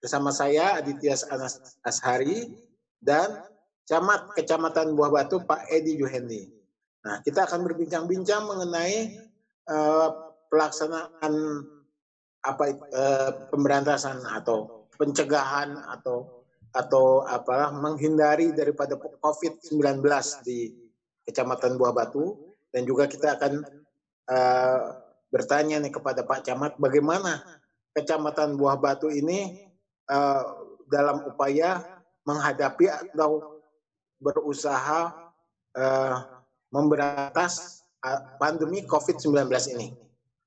bersama saya Aditya Anas Ashari dan Camat Kecamatan Buah Batu Pak Edi Juhendi. Nah, kita akan berbincang-bincang mengenai uh, pelaksanaan apa uh, pemberantasan atau pencegahan atau atau apa menghindari daripada COVID-19 di Kecamatan Buah Batu dan juga kita akan uh, bertanya nih kepada Pak Camat bagaimana Kecamatan Buah Batu ini uh, dalam upaya menghadapi atau berusaha uh, memberantas pandemi COVID-19 ini.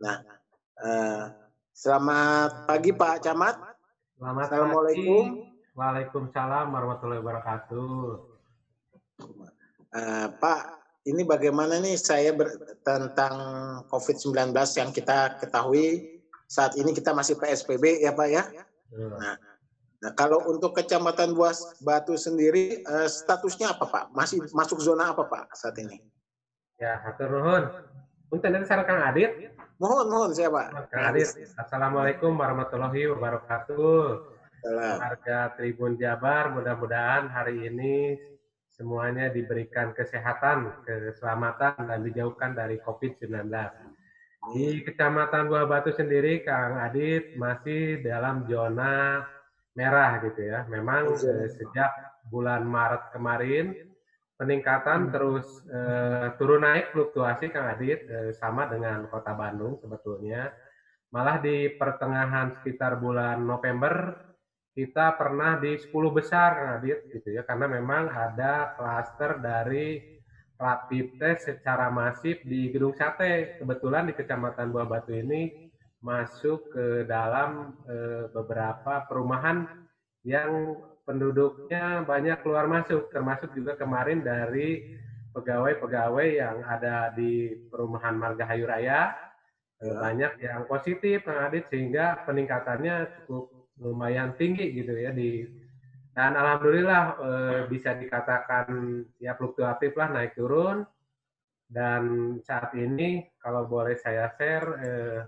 Nah, uh, selamat pagi Pak Camat. Selamat Assalamualaikum. Pagi. Waalaikumsalam warahmatullahi wabarakatuh. Uh, Pak, ini bagaimana nih saya ber, tentang COVID-19 yang kita ketahui saat ini kita masih PSBB ya Pak ya. ya. Nah, nah kalau untuk Kecamatan Buas Batu sendiri uh, statusnya apa Pak? Masih masuk zona apa Pak saat ini? Ya, hatur nuhun. Punten dari Kang Adit. Mohon mohon saya Pak. Kang Adit. Assalamualaikum warahmatullahi wabarakatuh. Harga Tribun Jabar, mudah-mudahan hari ini semuanya diberikan kesehatan, keselamatan, dan dijauhkan dari COVID-19. Di Kecamatan Buah Batu sendiri, Kang Adit masih dalam zona merah gitu ya. Memang eh, sejak bulan Maret kemarin peningkatan hmm. terus eh, turun naik fluktuasi Kang Adit eh, sama dengan Kota Bandung sebetulnya. Malah di pertengahan sekitar bulan November kita pernah di 10 besar Kang Adit gitu ya karena memang ada klaster dari rapid test secara masif di Gedung Sate. Kebetulan di Kecamatan Buah Batu ini masuk ke dalam e, beberapa perumahan yang penduduknya banyak keluar masuk termasuk juga kemarin dari pegawai-pegawai yang ada di perumahan Margahayu Raya. E, banyak yang positif Kang Adit sehingga peningkatannya cukup lumayan tinggi gitu ya di dan alhamdulillah eh, bisa dikatakan ya fluktuatif lah naik turun. Dan saat ini kalau boleh saya share eh,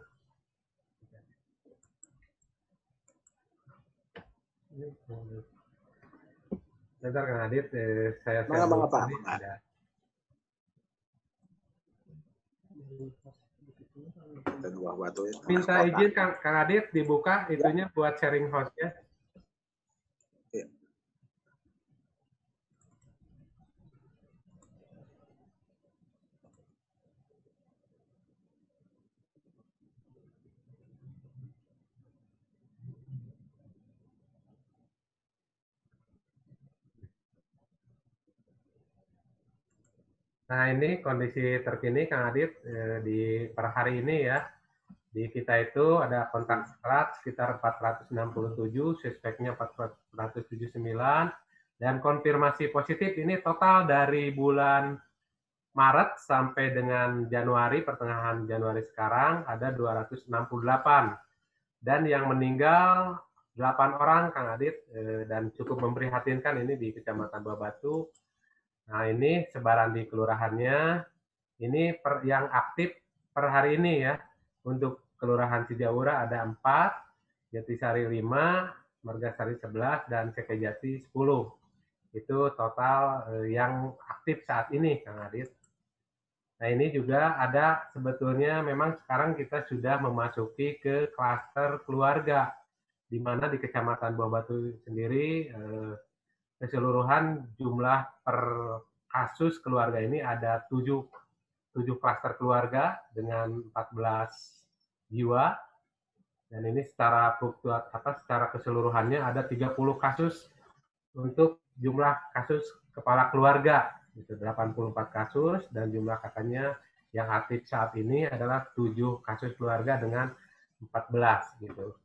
Bentar Kang Adit, eh, saya share ada. dan buah batu itu. Minta izin Kang, Kang Adit dibuka itunya ya. buat sharing hostnya. Ya. Nah ini kondisi terkini Kang Adit eh, di per hari ini ya. Di kita itu ada kontak erat sekitar 467, suspeknya 479, dan konfirmasi positif ini total dari bulan Maret sampai dengan Januari, pertengahan Januari sekarang ada 268. Dan yang meninggal 8 orang, Kang Adit, eh, dan cukup memprihatinkan ini di Kecamatan Babatu. Nah ini sebaran di kelurahannya, ini per, yang aktif per hari ini ya, untuk Kelurahan Cijaura ada 4, Jatisari 5, Margasari 11, dan Sekejati 10. Itu total eh, yang aktif saat ini, Kang Adit. Nah ini juga ada sebetulnya memang sekarang kita sudah memasuki ke klaster keluarga, di mana di Kecamatan Buah Batu sendiri eh, keseluruhan jumlah per kasus keluarga ini ada 7, 7 klaster keluarga dengan 14 jiwa dan ini secara fluktuat apa secara keseluruhannya ada 30 kasus untuk jumlah kasus kepala keluarga itu 84 kasus dan jumlah katanya yang aktif saat ini adalah 7 kasus keluarga dengan 14 gitu.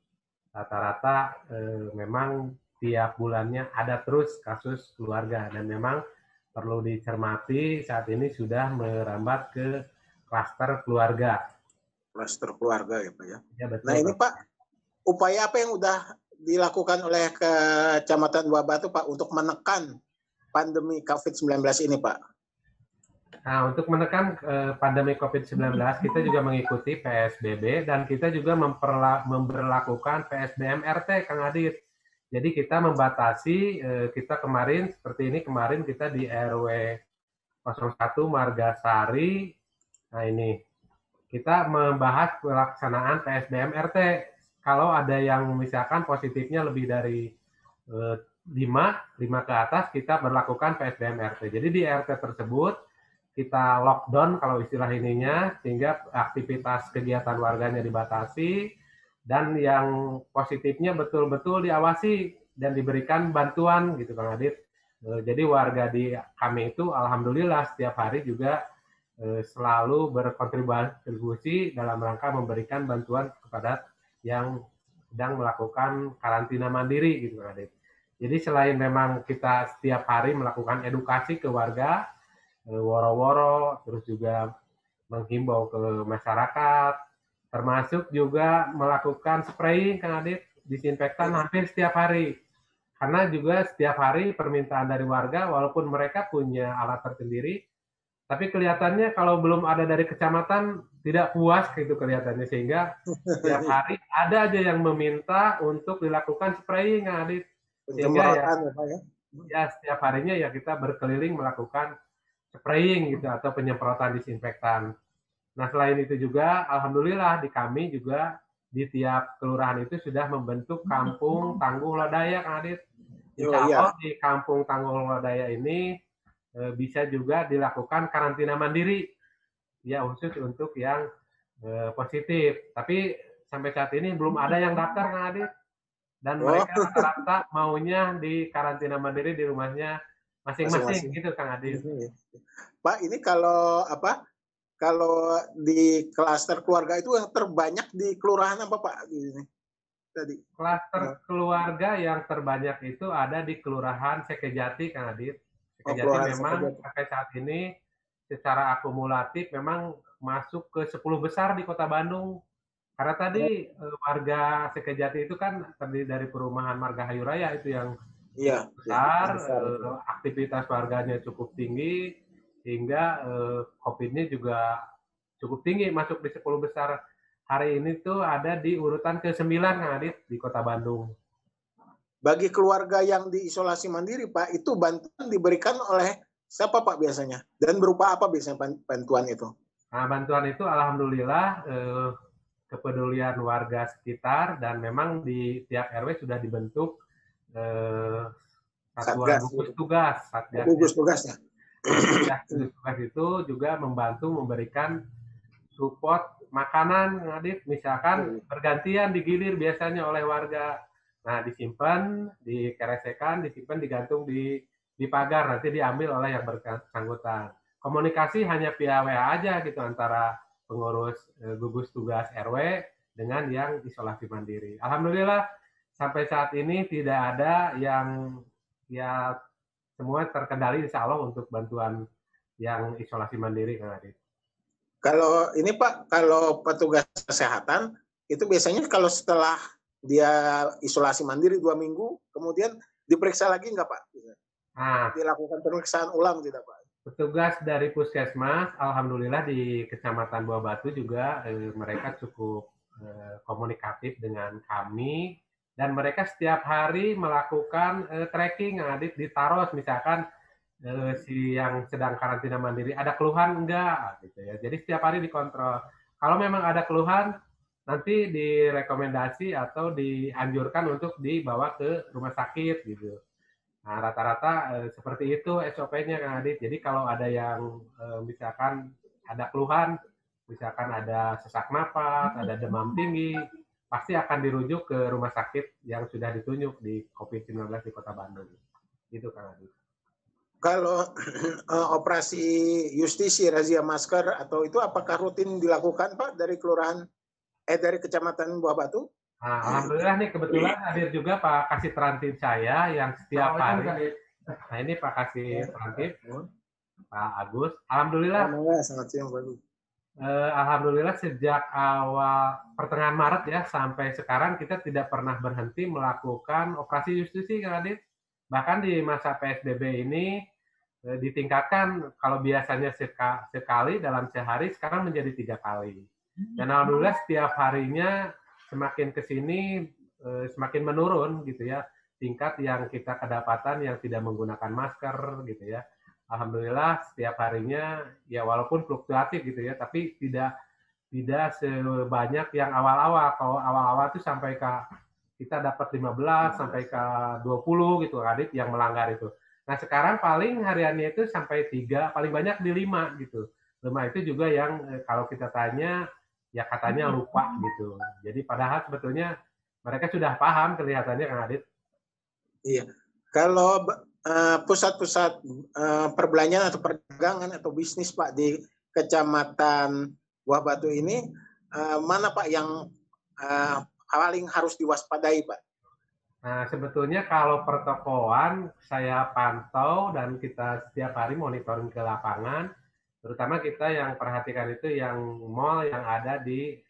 rata-rata eh, memang tiap bulannya ada terus kasus keluarga dan memang perlu dicermati saat ini sudah merambat ke klaster keluarga. Klaster keluarga ya Pak ya. ya betul, nah ini Pak, upaya apa yang sudah dilakukan oleh Kecamatan Buah Batu Pak untuk menekan pandemi COVID-19 ini Pak? Nah, untuk menekan uh, pandemi COVID-19, kita juga mengikuti PSBB dan kita juga memperlakukan PSBM RT, Kang Adit. Jadi kita membatasi, uh, kita kemarin, seperti ini kemarin kita di RW 01 Margasari, nah ini, kita membahas pelaksanaan PSBM RT. Kalau ada yang misalkan positifnya lebih dari uh, 5, 5 ke atas, kita berlakukan PSBM RT. Jadi di RT tersebut, kita lockdown kalau istilah ininya sehingga aktivitas kegiatan warganya dibatasi dan yang positifnya betul-betul diawasi dan diberikan bantuan gitu Kang Adit. Eh, jadi warga di kami itu alhamdulillah setiap hari juga eh, selalu berkontribusi dalam rangka memberikan bantuan kepada yang sedang melakukan karantina mandiri gitu Kang Adit. Jadi selain memang kita setiap hari melakukan edukasi ke warga, woro-woro, terus juga menghimbau ke masyarakat, termasuk juga melakukan spraying, Kang Adit, disinfektan hampir setiap hari. Karena juga setiap hari permintaan dari warga, walaupun mereka punya alat tersendiri, tapi kelihatannya kalau belum ada dari kecamatan tidak puas gitu kelihatannya sehingga setiap hari ada aja yang meminta untuk dilakukan spraying Kang Adit. Sehingga ya, ya, ya setiap harinya ya kita berkeliling melakukan spraying gitu atau penyemprotan disinfektan. Nah selain itu juga, alhamdulillah di kami juga di tiap kelurahan itu sudah membentuk kampung tangguh lodaya, Kang Adit. Insya oh, Allah di kampung tangguh lodaya ini e, bisa juga dilakukan karantina mandiri, ya khusus untuk yang e, positif. Tapi sampai saat ini belum ada yang daftar, Kang Adit. Dan mereka oh. rata-rata maunya di karantina mandiri di rumahnya masing-masing gitu Kang Adi. Pak, ini kalau apa? Kalau di klaster keluarga itu yang terbanyak di kelurahan apa Pak? Ini tadi. Klaster ya. keluarga yang terbanyak itu ada di Kelurahan Sekejati Kang Adit. Oh, Sekejati oh, memang Sekejati. sampai saat ini secara akumulatif memang masuk ke 10 besar di Kota Bandung. Karena tadi ya. warga Sekejati itu kan terdiri dari perumahan Marga Hayu Raya itu yang Iya, besar, ya, besar. aktivitas warganya cukup tinggi, sehingga eh, COVID-nya juga cukup tinggi, masuk di 10 besar. Hari ini tuh ada di urutan ke-9, Kang Adit, di kota Bandung. Bagi keluarga yang diisolasi mandiri, Pak, itu bantuan diberikan oleh siapa, Pak, biasanya? Dan berupa apa biasanya bantuan itu? Nah, bantuan itu Alhamdulillah eh, kepedulian warga sekitar, dan memang di tiap RW sudah dibentuk eh, satuan gugus tugas satgas gugus tugas ya gugus tugas itu juga membantu memberikan support makanan Adit misalkan hmm. bergantian digilir biasanya oleh warga. Nah disimpan dikeresekan disimpan digantung di di pagar nanti diambil oleh yang bersangkutan. Komunikasi hanya via WA aja gitu antara pengurus eh, gugus tugas RW dengan yang isolasi mandiri. Alhamdulillah sampai saat ini tidak ada yang ya semua terkendali insya Allah untuk bantuan yang isolasi mandiri Kang Adit. Kalau ini Pak, kalau petugas kesehatan itu biasanya kalau setelah dia isolasi mandiri dua minggu, kemudian diperiksa lagi nggak Pak? Nah, dilakukan pemeriksaan ulang tidak Pak? Petugas dari puskesmas, alhamdulillah di Kecamatan Buah Batu juga eh, mereka cukup eh, komunikatif dengan kami dan mereka setiap hari melakukan uh, tracking Adit di Taros misalkan uh, si yang sedang karantina mandiri ada keluhan enggak gitu ya. Jadi setiap hari dikontrol. Kalau memang ada keluhan nanti direkomendasi atau dianjurkan untuk dibawa ke rumah sakit gitu. Nah, rata-rata uh, seperti itu SOP-nya Kang Adit. Jadi kalau ada yang uh, misalkan ada keluhan, misalkan ada sesak napas, ada demam tinggi, pasti akan dirujuk ke rumah sakit yang sudah ditunjuk di COVID-19 di Kota Bandung. Gitu Kang Adi. Kalau uh, operasi justisi razia masker atau itu apakah rutin dilakukan Pak dari kelurahan eh dari Kecamatan Buah Batu? Nah, Alhamdulillah nih kebetulan hadir juga Pak Kasih Terantip saya yang setiap hari. Nah ini Pak Kasih Terantip, Pak Agus. Alhamdulillah. Alhamdulillah sangat siang Pak Eh, Alhamdulillah sejak awal pertengahan Maret ya sampai sekarang kita tidak pernah berhenti melakukan operasi justisi Kang Adit. Bahkan di masa PSBB ini eh, ditingkatkan kalau biasanya sekali dalam sehari sekarang menjadi tiga kali. Dan alhamdulillah setiap harinya semakin ke sini eh, semakin menurun gitu ya tingkat yang kita kedapatan yang tidak menggunakan masker gitu ya. Alhamdulillah setiap harinya ya walaupun fluktuatif gitu ya tapi tidak tidak sebanyak yang awal-awal. Kalau awal-awal itu sampai ke kita dapat 15 sampai ke 20 gitu Adit yang melanggar itu. Nah, sekarang paling hariannya itu sampai tiga, paling banyak di lima gitu. Lima itu juga yang eh, kalau kita tanya ya katanya hmm. lupa gitu. Jadi padahal sebetulnya mereka sudah paham kelihatannya Kang Adit. Iya. Kalau pusat-pusat uh, perbelanjaan atau perdagangan atau bisnis Pak di Kecamatan Buah Batu ini uh, mana Pak yang uh, paling harus diwaspadai Pak? Nah, sebetulnya kalau pertokoan saya pantau dan kita setiap hari monitoring ke lapangan, terutama kita yang perhatikan itu yang mall yang ada di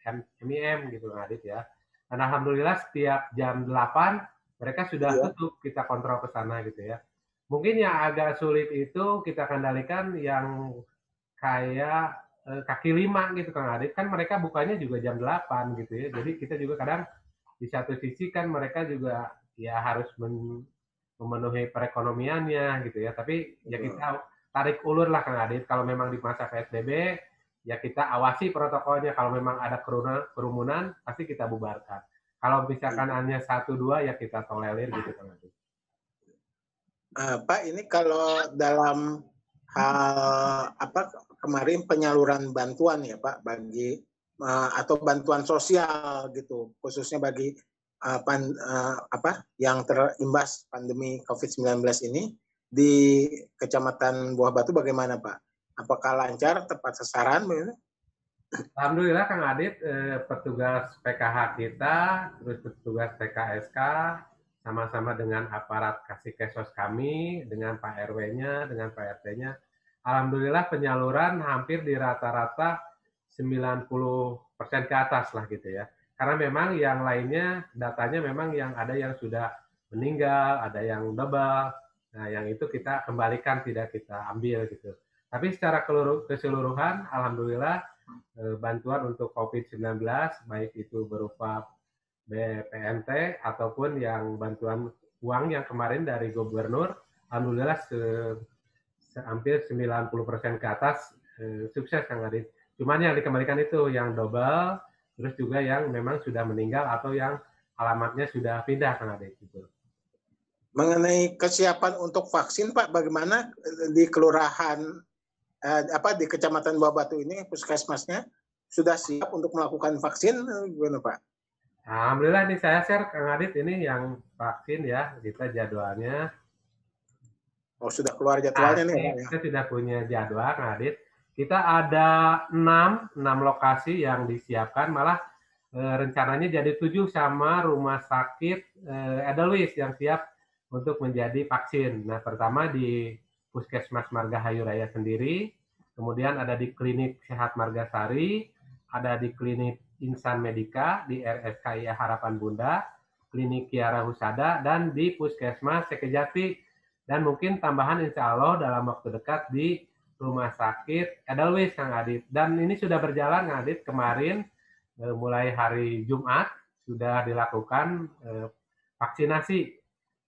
MIM gitu Adit ya. Dan alhamdulillah setiap jam 8 mereka sudah ya. tutup kita kontrol ke sana gitu ya. Mungkin yang agak sulit itu kita kendalikan yang kayak eh, kaki lima gitu Kang Adit kan mereka bukanya juga jam 8 gitu ya. Jadi kita juga kadang di satu sisi kan mereka juga ya harus memenuhi perekonomiannya gitu ya. Tapi ya kita tarik ulur lah Kang Adit. Kalau memang di masa PSBB, ya kita awasi protokolnya. Kalau memang ada kerumunan, pasti kita bubarkan. Kalau misalkan iya. hanya satu dua, ya kita tolerir gitu Kang Adit. Uh, Pak, ini kalau dalam hal apa kemarin penyaluran bantuan ya Pak bagi uh, atau bantuan sosial gitu khususnya bagi uh, pan, uh, apa yang terimbas pandemi COVID-19 ini di Kecamatan Buah Batu bagaimana Pak? Apakah lancar, tepat sasaran? Alhamdulillah Kang Adit, eh, petugas PKH kita, terus petugas PKSK, sama-sama dengan aparat kasih kesos kami, dengan Pak RW-nya, dengan Pak RT-nya. Alhamdulillah penyaluran hampir di rata-rata 90% ke atas lah gitu ya. Karena memang yang lainnya datanya memang yang ada yang sudah meninggal, ada yang double, Nah, yang itu kita kembalikan tidak kita ambil gitu. Tapi secara keseluruhan, alhamdulillah eh, bantuan untuk COVID-19 baik itu berupa BPNT ataupun yang bantuan uang yang kemarin dari gubernur, alhamdulillah se, se hampir 90% ke atas eh, sukses Kang Adit. Cuman yang dikembalikan itu yang double, terus juga yang memang sudah meninggal atau yang alamatnya sudah pindah Kang Adit gitu mengenai kesiapan untuk vaksin Pak bagaimana di kelurahan eh, apa di Kecamatan Buah Batu ini puskesmasnya sudah siap untuk melakukan vaksin gimana Pak? Alhamdulillah ini saya share Kang Adit ini yang vaksin ya kita jadwalnya. Oh sudah keluar jadwalnya nah, nih. Ya. Kita sudah punya jadwal Kang Adit. Kita ada enam enam lokasi yang disiapkan malah e, rencananya jadi tujuh sama rumah sakit e, Edelweiss yang siap untuk menjadi vaksin. Nah, pertama di Puskesmas Margahayu Raya sendiri, kemudian ada di Klinik Sehat Margasari, ada di Klinik Insan Medika, di RSKI Harapan Bunda, Klinik Kiara Husada, dan di Puskesmas Sekejati, dan mungkin tambahan insya Allah dalam waktu dekat di Rumah Sakit Edelweiss, Kang Adit. Dan ini sudah berjalan, Kang Adit, kemarin eh, mulai hari Jumat sudah dilakukan eh, vaksinasi.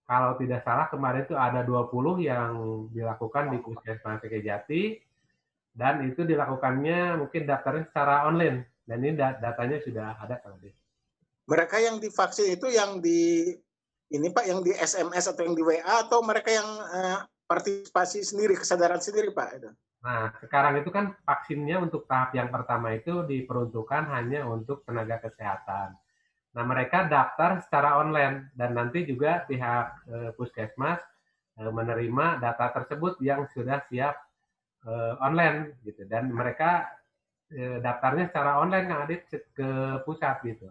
Kalau tidak salah kemarin itu ada 20 yang dilakukan di Puskesmas Jati dan itu dilakukannya mungkin daftarnya secara online dan ini datanya sudah ada Kang Mereka yang divaksin itu yang di ini Pak yang di SMS atau yang di WA atau mereka yang uh, partisipasi sendiri kesadaran sendiri Pak itu. Nah, sekarang itu kan vaksinnya untuk tahap yang pertama itu diperuntukkan hanya untuk tenaga kesehatan. Nah, mereka daftar secara online dan nanti juga pihak eh, puskesmas eh, menerima data tersebut yang sudah siap eh, online gitu dan mereka eh, daftarnya secara online Kang Adit ke pusat gitu.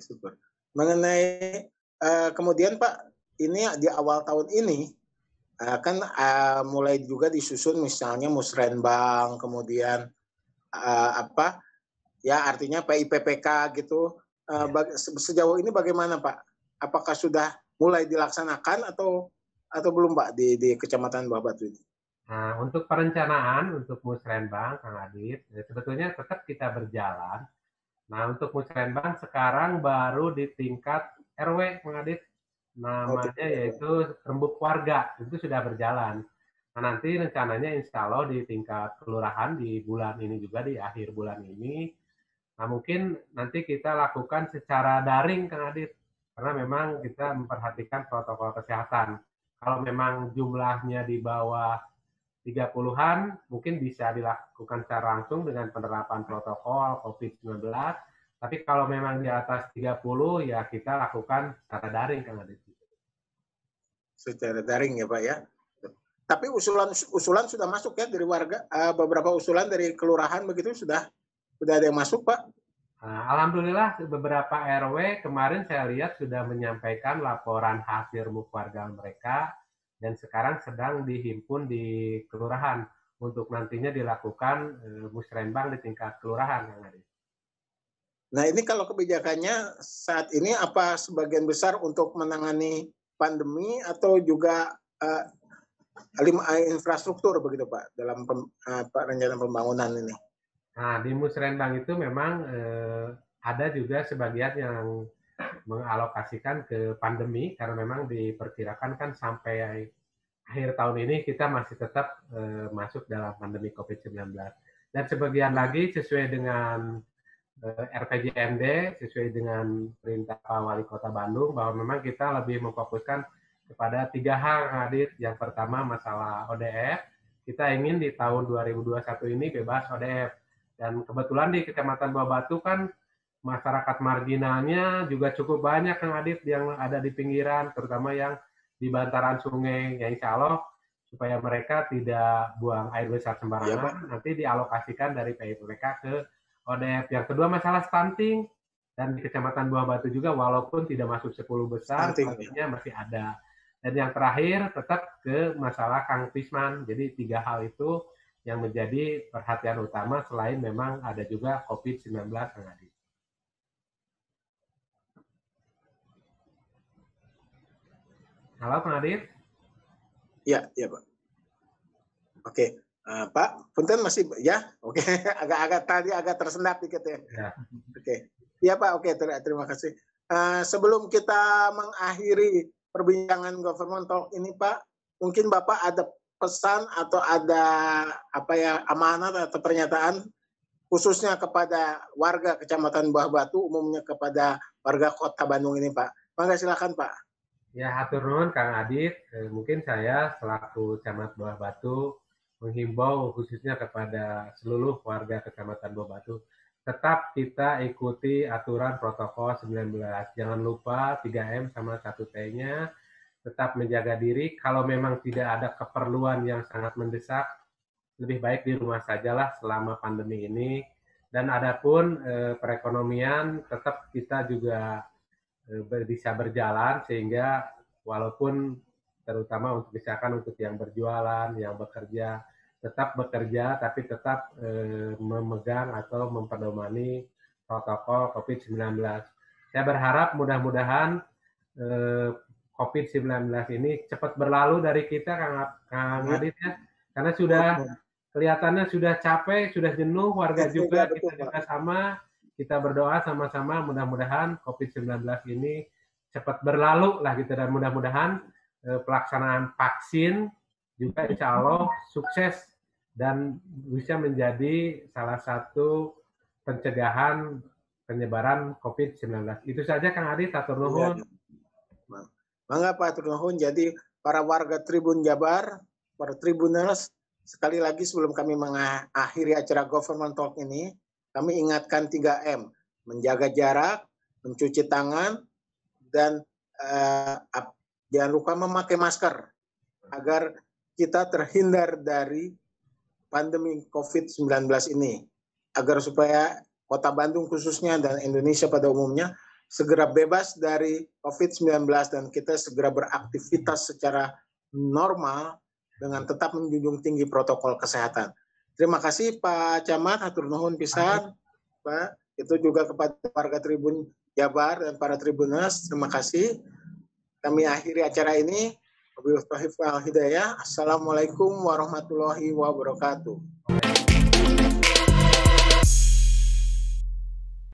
super. Mengenai uh, kemudian Pak, ini di awal tahun ini uh, kan uh, mulai juga disusun misalnya musrenbang, kemudian uh, apa ya artinya PIPPK gitu. Uh, sejauh ini bagaimana Pak? Apakah sudah mulai dilaksanakan atau atau belum Pak di, di Kecamatan Buah Batu ini? Nah, untuk perencanaan untuk musrenbang, Kang Adit, ya sebetulnya tetap kita berjalan. Nah, untuk musrenbang sekarang baru di tingkat RW, Kang Adit. Namanya oh, yaitu rembuk warga, itu sudah berjalan. Nah, nanti rencananya insya Allah di tingkat kelurahan di bulan ini juga, di akhir bulan ini. Nah, mungkin nanti kita lakukan secara daring, Kang Adit. Karena memang kita memperhatikan protokol kesehatan. Kalau memang jumlahnya di bawah 30-an mungkin bisa dilakukan secara langsung dengan penerapan protokol COVID-19. Tapi kalau memang di atas 30 ya kita lakukan secara daring Kang Adit. Secara daring ya Pak ya. Tapi usulan usulan sudah masuk ya dari warga uh, beberapa usulan dari kelurahan begitu sudah sudah ada yang masuk Pak. Nah, Alhamdulillah beberapa RW kemarin saya lihat sudah menyampaikan laporan hasil warga mereka dan sekarang sedang dihimpun di kelurahan untuk nantinya dilakukan uh, musrenbang di tingkat kelurahan yang ada. Nah ini kalau kebijakannya saat ini apa sebagian besar untuk menangani pandemi atau juga uh, infrastruktur begitu Pak dalam pem, uh, rencana pembangunan ini? Nah di musrenbang itu memang uh, ada juga sebagian yang mengalokasikan ke pandemi karena memang diperkirakan kan sampai akhir tahun ini kita masih tetap uh, masuk dalam pandemi COVID-19. Dan sebagian lagi sesuai dengan uh, eh, RPJMD, sesuai dengan perintah Pak Wali Kota Bandung bahwa memang kita lebih memfokuskan kepada tiga hal hadir. Yang pertama masalah ODF. Kita ingin di tahun 2021 ini bebas ODF. Dan kebetulan di Kecamatan Batu kan masyarakat marginalnya juga cukup banyak yang hadir yang ada di pinggiran, terutama yang di bantaran sungai yang insya Allah supaya mereka tidak buang air besar sembarangan, ya, nanti dialokasikan dari PIPK ke ODF. Yang kedua masalah stunting, dan di Kecamatan Buah Batu juga walaupun tidak masuk 10 besar, stuntingnya masih ada. Dan yang terakhir tetap ke masalah Kang Pisman. Jadi tiga hal itu yang menjadi perhatian utama selain memang ada juga COVID-19 yang ada. Halo, Pak Adit. Ya, ya Pak. Oke, uh, Pak, punten masih ya, oke, agak-agak tadi agak tersendat dikit ya. ya. Oke, ya Pak, oke, ter terima kasih. Uh, sebelum kita mengakhiri perbincangan government talk ini, Pak, mungkin Bapak ada pesan atau ada apa ya amanat atau pernyataan khususnya kepada warga Kecamatan Buah Batu, umumnya kepada warga Kota Bandung ini, Pak. Mangga silakan, Pak. Ya, hatur nuhun Kang Adit. Eh, mungkin saya selaku Camat Buah Batu menghimbau khususnya kepada seluruh warga Kecamatan Buah Batu tetap kita ikuti aturan protokol 19. Jangan lupa 3M sama 1T-nya. Tetap menjaga diri. Kalau memang tidak ada keperluan yang sangat mendesak, lebih baik di rumah sajalah selama pandemi ini. Dan adapun eh, perekonomian tetap kita juga bisa berjalan sehingga walaupun terutama untuk misalkan untuk yang berjualan, yang bekerja, tetap bekerja tapi tetap eh, memegang atau memperdomani protokol COVID-19. Saya berharap mudah-mudahan eh, COVID-19 ini cepat berlalu dari kita, Kang, Kang iya. Adit ya, karena sudah kelihatannya sudah capek, sudah jenuh, warga iya, juga kita juga sama kita berdoa sama-sama mudah-mudahan COVID-19 ini cepat berlalu lah gitu dan mudah-mudahan eh, pelaksanaan vaksin juga insya Allah sukses dan bisa menjadi salah satu pencegahan penyebaran COVID-19. Itu saja Kang Adi, Tatur Nuhun. Mangga Pak Tatur Nuhun. Jadi para warga Tribun Jabar, para Tribuners, sekali lagi sebelum kami mengakhiri acara Government Talk ini, kami ingatkan 3M, menjaga jarak, mencuci tangan, dan uh, jangan lupa memakai masker agar kita terhindar dari pandemi COVID-19 ini. Agar supaya kota Bandung khususnya dan Indonesia pada umumnya segera bebas dari COVID-19 dan kita segera beraktivitas secara normal dengan tetap menjunjung tinggi protokol kesehatan. Terima kasih Pak Camat, hatur nuhun pisan, Pak. Itu juga kepada warga Tribun Jabar dan para Tribuners, terima kasih. Kami akhiri acara ini. Wabillahi Hidayah. Assalamualaikum warahmatullahi wabarakatuh.